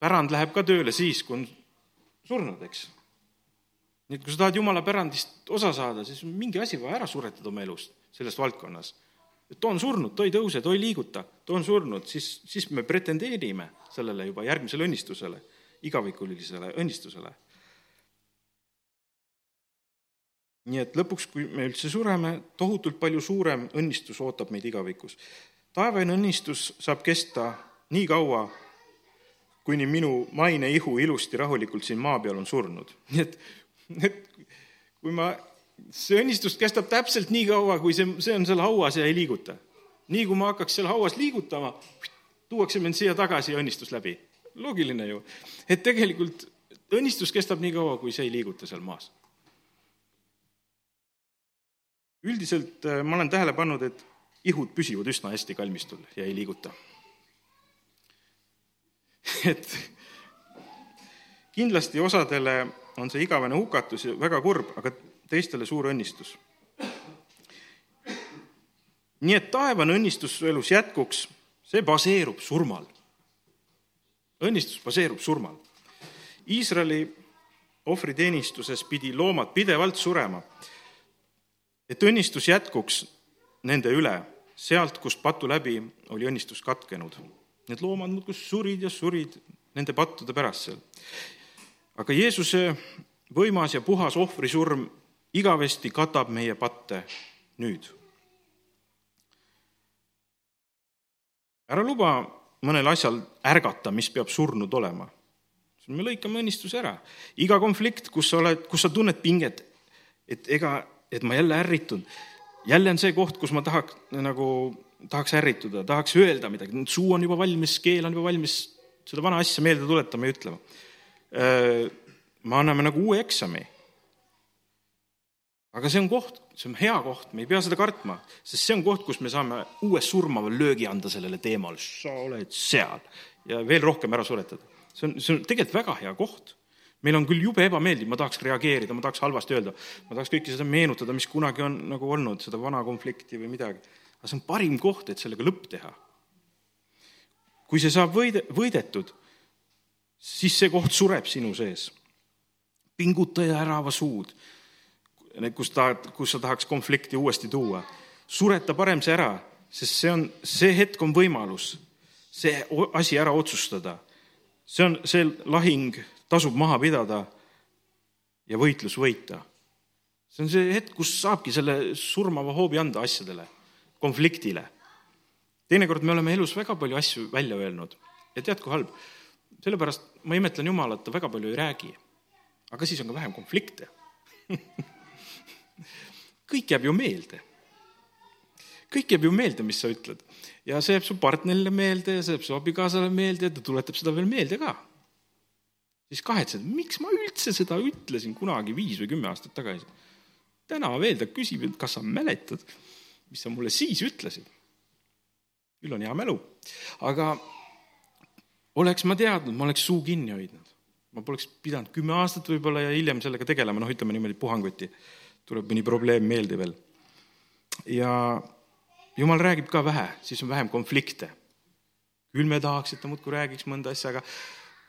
pärand läheb ka tööle siis, kui on surnud, eks. nii et kui sa tahad jumala pärandist osa saada, siis mingi asi vaja ära suretada oma elust, selles valdkonnas. Too on surnud, too ei tõuse, too ei liiguta, too on surnud, siis, siis me pretendeerime sellele juba järgmisele õnnistusele, igavikulisele õnnistusele. nii et lõpuks, kui me üldse sureme, tohutult palju suurem õnnistus ootab meid igavikus. taevane õnnistus saab kesta nii kaua, kuni minu maine ihu ilusti rahulikult siin maa peal on surnud. nii et, et kui ma, see õnnistus kestab täpselt nii kaua, kui see, see on seal hauas ja ei liiguta. nii kui ma hakkaks seal hauas liigutama, tuuakse mind siia tagasi ja õnnistus läbi. loogiline ju. et tegelikult õnnistus kestab nii kaua, kui see ei liiguta seal maas. üldiselt äh, ma olen tähele pannud, et ihud püsivad üsna hästi kalmistul ja ei liiguta et kindlasti osadele on see igavene hukatus ja väga kurb, aga teistele suur õnnistus. nii et taevane õnnistus su elus jätkuks, see baseerub surmal. õnnistus baseerub surmal. Iisraeli ohvriteenistuses pidi loomad pidevalt surema. et õnnistus jätkuks nende üle, sealt, kust patu läbi oli õnnistus katkenud Need loomad muudkui surid ja surid nende pattude pärast seal. aga Jeesuse võimas ja puhas ohvrisurm igavesti katab meie patte nüüd. ära luba mõnel asjal ärgata, mis peab surnud olema. me lõikame õnnistuse ära. iga konflikt, kus sa oled, kus sa tunned pinget, et ega, et ma jälle ärritun, jälle on see koht, kus ma tahaks nagu tahaks ärrituda, tahaks öelda midagi, suu on juba valmis, keel on juba valmis seda vana asja meelde tuletama ja ütlema. me anname nagu uue eksami. Aga see on koht, see on hea koht, me ei pea seda kartma, sest see on koht, kus me saame uue surmava löögi anda sellele teemale, sa oled seal ja veel rohkem ära suretada. see on, see on tegelikult väga hea koht meil on küll jube ebameeldiv, ma tahaks reageerida, ma tahaks halvasti öelda, ma tahaks kõike seda meenutada, mis kunagi on nagu olnud, seda vana konflikti või midagi aga see on parim koht, et sellega lõpp teha. kui see saab võide, võidetud, siis see koht sureb sinu sees. pinguta ja ära ava suud, kus ta, kus sa tahaks konflikti uuesti tuua. sureta parem see ära, sest see on, see hetk on võimalus see asi ära otsustada. see on, see lahing tasub maha pidada ja võitlus võita. see on see hetk, kus saabki selle surmava hoobi anda asjadele konfliktile. teinekord me oleme elus väga palju asju välja öelnud ja tead, kui halb, sellepärast ma imetlen Jumalat, ta väga palju ei räägi. aga siis on ka vähem konflikte kõik jääb ju meelde. kõik jääb ju meelde, mis sa ütled. ja see jääb su partnerile meelde ja see jääb su abikaasale meelde ja ta tuletab seda veel meelde ka. siis kahetsed, miks ma üldse seda ütlesin kunagi viis või kümme aastat tagasi. täna veel ta küsib, et kas sa mäletad mis sa mulle siis ütlesid. küll on hea mälu, aga oleks ma teadnud, ma oleks suu kinni hoidnud. ma poleks pidanud kümme aastat võib-olla ja hiljem sellega tegelema, noh, ütleme niimoodi puhanguti. Tuleb mõni probleem meelde veel. ja jumal räägib ka vähe, siis on vähem konflikte. küll me tahaks, et ta muudkui räägiks mõnda asja, aga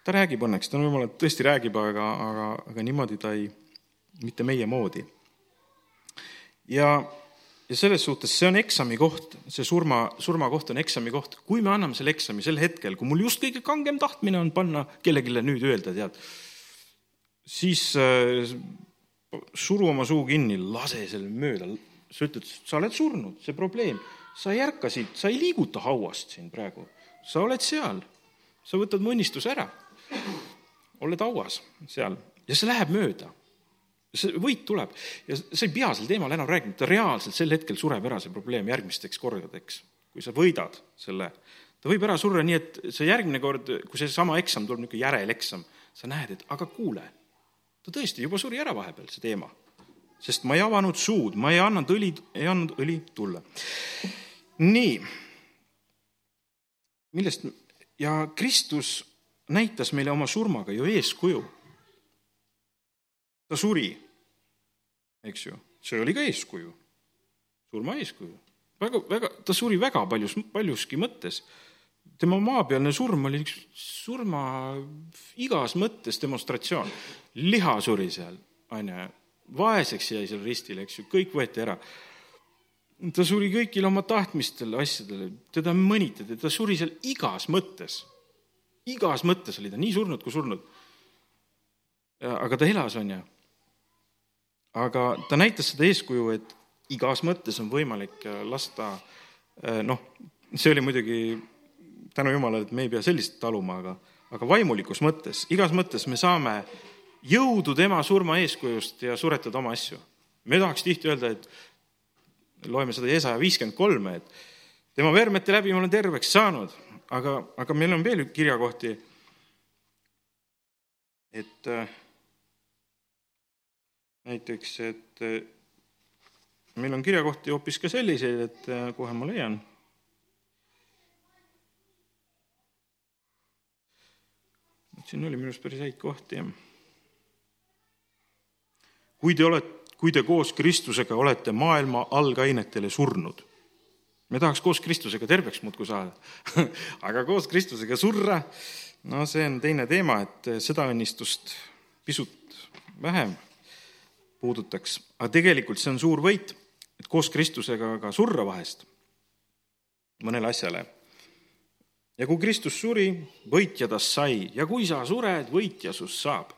ta räägib õnneks, ta on jumal, et tõesti räägib, aga, aga, aga niimoodi ta ei, mitte meie moodi. ja ja selles suhtes see on eksami koht, see surma, surmakoht on eksami koht. kui me anname selle eksami sel hetkel, kui mul just kõige kangem tahtmine on panna kellelegi nüüd öelda, tead, siis äh, suru oma suu kinni, lase selle mööda. sa ütled, sa oled surnud, see probleem, sa ei ärka siit, sa ei liiguta hauast siin praegu, sa oled seal, sa võtad mu õnnistuse ära, oled hauas seal. Ja see läheb mööda. See võit tuleb. Ja sa ei pea sel teemal enam rääkima, ta reaalselt sel hetkel sureb ära, see probleem järgmisteks kordadeks. kui sa võidad selle, ta võib ära surra nii, et see järgmine kord, kui seesama eksam tuleb, niisugune järeleksam, sa näed, et aga kuule, ta tõesti juba suri ära vahepeal, see teema. sest ma ei avanud suud, ma ei andnud õli, ei andnud õli tulla. nii. millest, ja Kristus näitas meile oma surmaga ju eeskuju ta suri, eks ju, see oli ka eeskuju, surma eeskuju. väga, väga, ta suri väga paljus, paljuski mõttes. Tema maapealne surm oli üks surma igas mõttes demonstratsioon. liha suri seal, on ju, vaeseks jäi seal ristil, eks ju, kõik võeti ära. ta suri kõigile oma tahtmistele asjadele, teda mõnitati, ta suri seal igas mõttes. igas mõttes oli ta nii surnud kui surnud. aga ta elas, on ju. aga ta näitas seda eeskuju, et igas mõttes on võimalik lasta noh, see oli muidugi tänu jumalale, et me ei pea sellist taluma, aga, aga vaimulikus mõttes, igas mõttes me saame jõudu tema surma eeskujust ja suretada oma asju. me tahaks tihti öelda, et loeme seda Jesaja viiskümmend kolme, et tema vermete läbi ma olen terveks saanud, aga, aga meil on veel kirjakohti, et äh, näiteks, et äh, meil on kirjakohti hoopis ka selliseid, et äh, kohe ma leian siin oli minu arust päris häid kohti, jah. kui te olete, kui te koos Kristusega olete maailma algainetele surnud, me tahaks koos Kristusega terveks muudkui saada. Aga koos Kristusega surra, no see on teine teema, et seda õnnistust pisut vähem puudutaks, aga tegelikult see on suur võit, et koos Kristusega ka surra vahest mõnele asjale ja kui Kristus suri, võitja tast sai ja kui sa sured, võitja sust saab.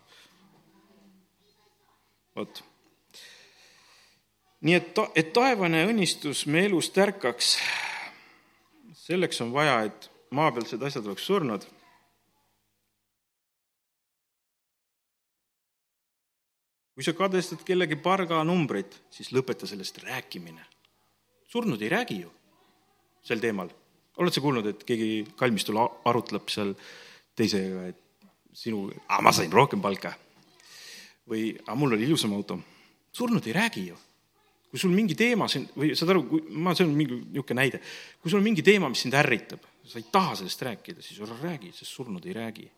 vot. nii et, et taevane õnnistus me elust ärkaks, selleks on vaja, et maapealsed asjad oleks surnud. kui sa kadestad kellegi parganumbrit, siis lõpeta sellest rääkimine. surnud ei räägi ju sel teemal oled sa kuulnud, et keegi kalmistul arutleb seal teisega, et sinu, ma sain rohkem palka või mul oli ilusam auto. surnud ei räägi ju. kui sul mingi teema siin või saad aru, kui ma, see on mingi niisugune näide, kui sul on mingi teema, mis sind ärritab, sa ei taha sellest rääkida, siis ära räägi, sest surnud ei räägi.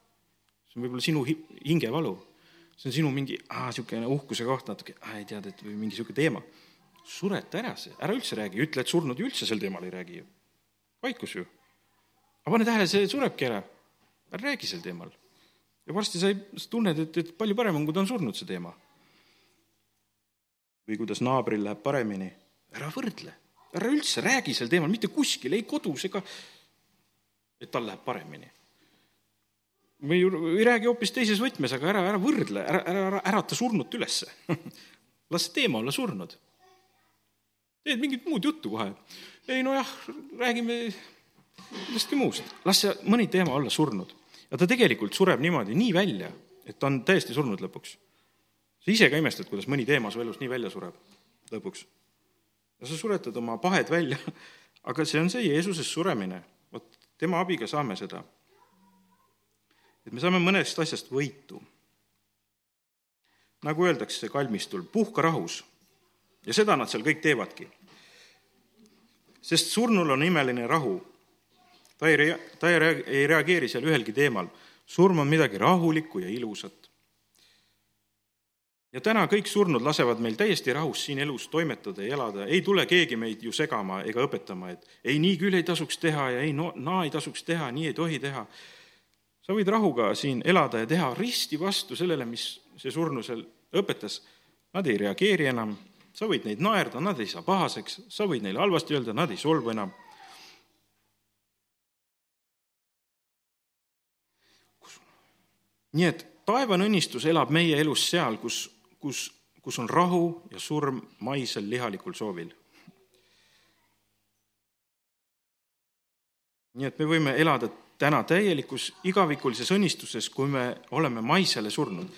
see on võib-olla sinu hingevalu. see on sinu mingi, niisugune uhkuse koht natuke, ei tead, et või mingi niisugune teema. sureta ära see, ära üldse räägi, ütle, et surnud ju üldse sel teemal ei räägi ju vaikus ju. aga pane tähele, see surebki ära. ära räägi sel teemal. ja varsti sa ei, sa tunned, et, et palju parem on, kui ta on surnud, see teema. või kuidas naabril läheb paremini. ära võrdle, ära üldse räägi sel teemal, mitte kuskil, ei kodus ega, et tal läheb paremini. või ei räägi hoopis teises võtmes, aga ära, ära võrdle, ära, ära, ära ärata surnut ülesse las see teema olla surnud. teed mingit muud juttu kohe ei nojah, räägime millestki muust, las see mõni teema olla surnud. ja ta tegelikult sureb niimoodi nii välja, et ta on täiesti surnud lõpuks. sa ise ka imestad, kuidas mõni teema su elus nii välja sureb lõpuks. ja sa suretad oma pahed välja, aga see on see Jeesuses suremine, vot tema abiga saame seda. et me saame mõnest asjast võitu. nagu öeldakse kalmistul, puhka rahus. ja seda nad seal kõik teevadki sest surnul on imeline rahu. ta ei rea-, ta ei rea-, ei reageeri seal ühelgi teemal. surm on midagi rahulikku ja ilusat. ja täna kõik surnud lasevad meil täiesti rahus siin elus toimetada ja elada, ei tule keegi meid ju segama ega õpetama, et ei, nii küll ei tasuks teha ja ei, no naa ei tasuks teha, nii ei tohi teha. sa võid rahuga siin elada ja teha risti vastu sellele, mis see surnu seal õpetas. Nad ei reageeri enam sa võid neid naerda, nad ei saa pahaseks, sa võid neile halvasti öelda, nad ei solvu enam. nii et taevane õnnistus elab meie elus seal, kus, kus, kus on rahu ja surm maisel lihalikul soovil. nii et me võime elada täna täielikus igavikulises õnnistuses, kui me oleme maisele surnud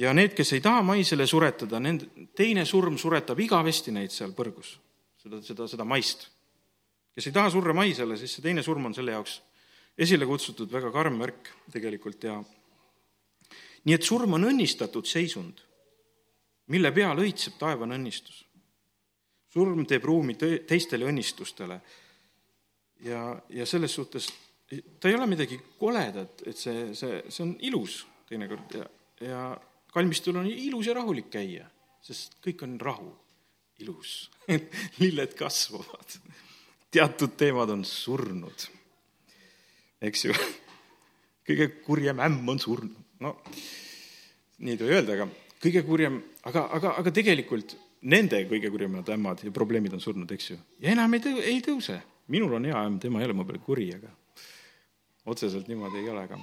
ja need, kes ei taha maisele suretada, nende, teine surm suretab igavesti neid seal põrgus, seda, seda, seda maist. kes ei taha surra maisele, siis see teine surm on selle jaoks esile kutsutud väga karm värk tegelikult ja nii et surm on õnnistatud seisund, mille peal õitseb taevane õnnistus. surm teeb ruumi teistele õnnistustele ja, ja selles suhtes ta ei ole midagi koledat, et see, see, see on ilus teinekord ja, ja kalmistul on ilus ja rahulik käia, sest kõik on rahu. ilus lilled kasvavad. teatud teemad on surnud, eks ju. kõige kurjem ämm on surnud, no nii ei tohi öelda, aga kõige kurjem, aga, aga, aga tegelikult nende kõige kurjemad ämmad ja probleemid on surnud, eks ju. ja enam ei tõu-, ei tõuse. minul on hea ämm, tema ei ole mu peale kuri, aga otseselt niimoodi ei ole, aga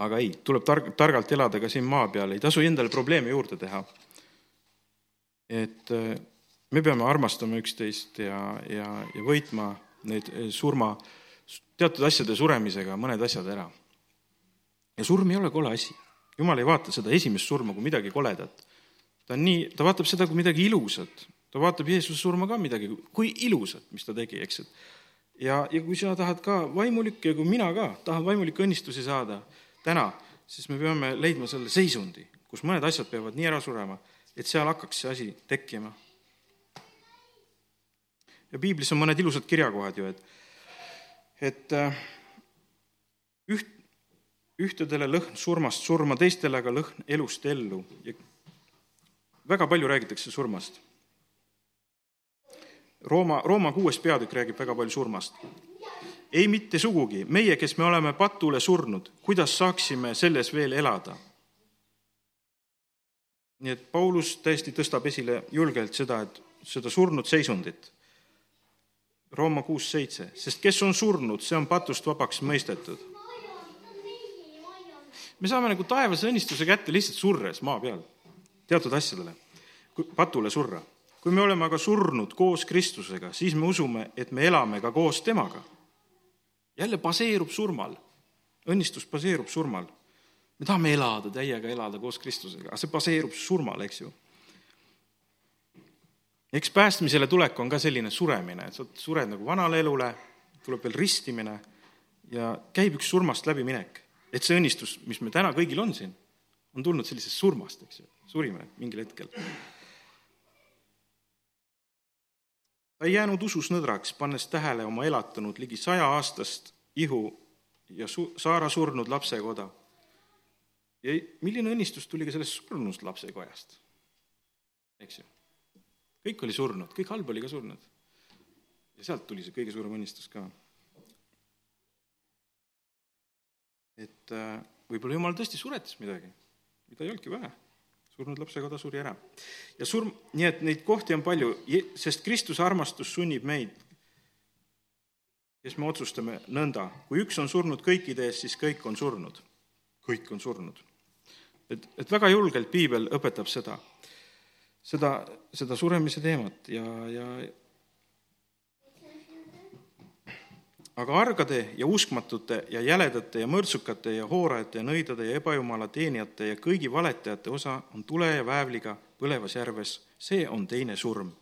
aga ei, tuleb targ-, targalt elada ka siin maa peal, ei tasu endale probleeme juurde teha. et äh, me peame armastama üksteist ja, ja, ja võitma neid äh, surma, teatud asjade suremisega mõned asjad ära. ja surm ei ole kole asi. jumal ei vaata seda esimest surma kui midagi koledat. ta on nii, ta vaatab seda kui midagi ilusat. ta vaatab Jeesuse surma ka midagi kui ilusat, mis ta tegi, eks, et ja, ja kui sa tahad ka vaimulikke ja kui mina ka tahan vaimulikke õnnistusi saada, täna, siis me peame leidma selle seisundi, kus mõned asjad peavad nii ära surema, et seal hakkaks see asi tekkima. ja piiblis on mõned ilusad kirjakohad ju, et, et äh, üht, ühtedele lõhn surmast surma, teistele aga lõhn elust ellu ja väga palju räägitakse surmast. Rooma, Rooma kuues peatükk räägib väga palju surmast ei mitte sugugi, meie, kes me oleme patule surnud, kuidas saaksime selles veel elada? nii et Paulus tõesti tõstab esile julgelt seda, et seda surnud seisundit. Rooma kuus seitse, sest kes on surnud, see on patust vabaks mõistetud. me saame nagu taevase õnnistuse kätte lihtsalt surres maa peal, teatud asjadele, patule surra. kui me oleme aga surnud koos Kristusega, siis me usume, et me elame ka koos temaga jälle baseerub surmal. õnnistus baseerub surmal. me tahame elada, täiega elada koos Kristusega, aga see baseerub surmal, eks ju. eks päästmisele tulek on ka selline suremine, et sa sured nagu vanale elule, tuleb veel ristimine ja käib üks surmast läbiminek. et see õnnistus, mis meil täna kõigil on siin, on tulnud sellisest surmast, eks ju, surime mingil hetkel ta ei jäänud usus nõdraks, pannes tähele oma elatanud ligi sajaaastast ihu ja su-, Saara surnud lapsekoda. ja milline õnnistus tuli ka sellest surnust lapsekojast, eks ju. kõik oli surnud, kõik halb oli ka surnud. ja sealt tuli see kõige suurem õnnistus ka. et äh, võib-olla jumal tõesti suretas midagi, mida ei olnudki vaja surnud lapsekoda suri ära. ja surm, nii et neid kohti on palju, sest Kristuse armastus sunnib meid, kes me otsustame nõnda, kui üks on surnud kõikide eest, siis kõik on surnud. kõik on surnud. et, et väga julgelt piibel õpetab seda, seda, seda suremise teemat ja, ja aga argade ja uskmatute ja jäledate ja mõrtsukate ja hoorajate ja nõidade ja ebajumala teenijate ja kõigi valetajate osa on tule ja väävliga põlevas järves, see on teine surm.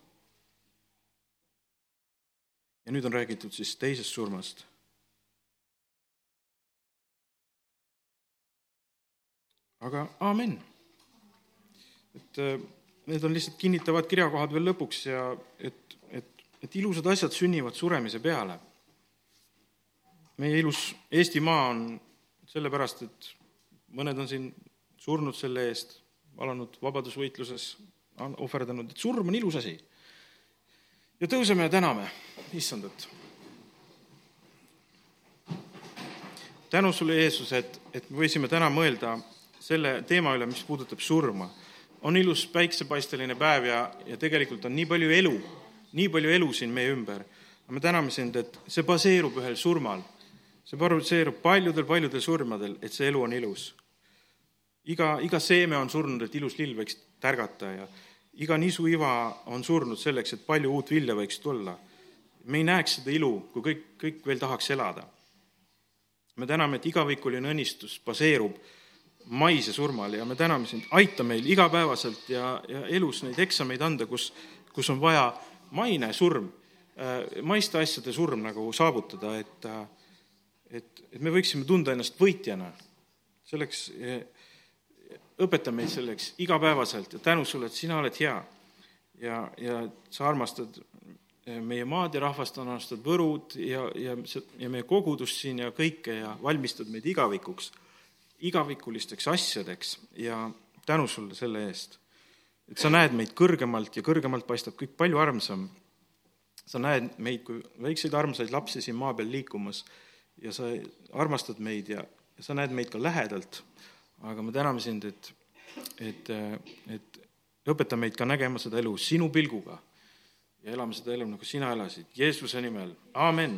ja nüüd on räägitud siis teisest surmast. aga aamen. et äh, need on lihtsalt kinnitavad kirjakohad veel lõpuks ja et, et, et ilusad asjad sünnivad suremise peale meie ilus Eestimaa on sellepärast, et mõned on siin surnud selle eest, alanud vabadusvõitluses, ohverdanud, et surm on ilus asi. ja tõuseme ja täname issandat. tänu sulle, Jeesus, et, et me võisime täna mõelda selle teema üle, mis puudutab surma. on ilus päiksepaisteline päev ja, ja tegelikult on nii palju elu, nii palju elu siin meie ümber. me täname sind, et see baseerub ühel surmal see baseerub paljudel-paljudel surmadel, et see elu on ilus. iga, iga seeme on surnud, et ilus lill võiks tärgata ja iga nisuiva on surnud selleks, et palju uut vilja võiks tulla. me ei näeks seda ilu, kui kõik, kõik veel tahaks elada. me täname, et igavikuline õnnistus baseerub maise surmal ja me täname sind, aita meil igapäevaselt ja, ja elus neid eksameid anda, kus, kus on vaja maine surm, äh, maiste asjade surm nagu saavutada, et äh, et, et me võiksime tunda ennast võitjana. selleks, eh, õpeta meid selleks igapäevaselt ja tänu sulle, et sina oled hea. ja, ja sa armastad eh, meie maad ja rahvast, armastad Võrud ja, ja, ja meie kogudust siin ja kõike ja valmistad meid igavikuks, igavikulisteks asjadeks ja tänu sulle selle eest. et sa näed meid kõrgemalt ja kõrgemalt paistab kõik palju armsam. sa näed meid kui väikseid armsaid lapsi siin maa peal liikumas ja sa armastad meid ja, sa näed meid ka lähedalt. aga me täname sind, et, et, et õpeta meid ka nägema seda elu sinu pilguga ja elame seda elu, nagu sina elasid. Jeesuse nimel, aamen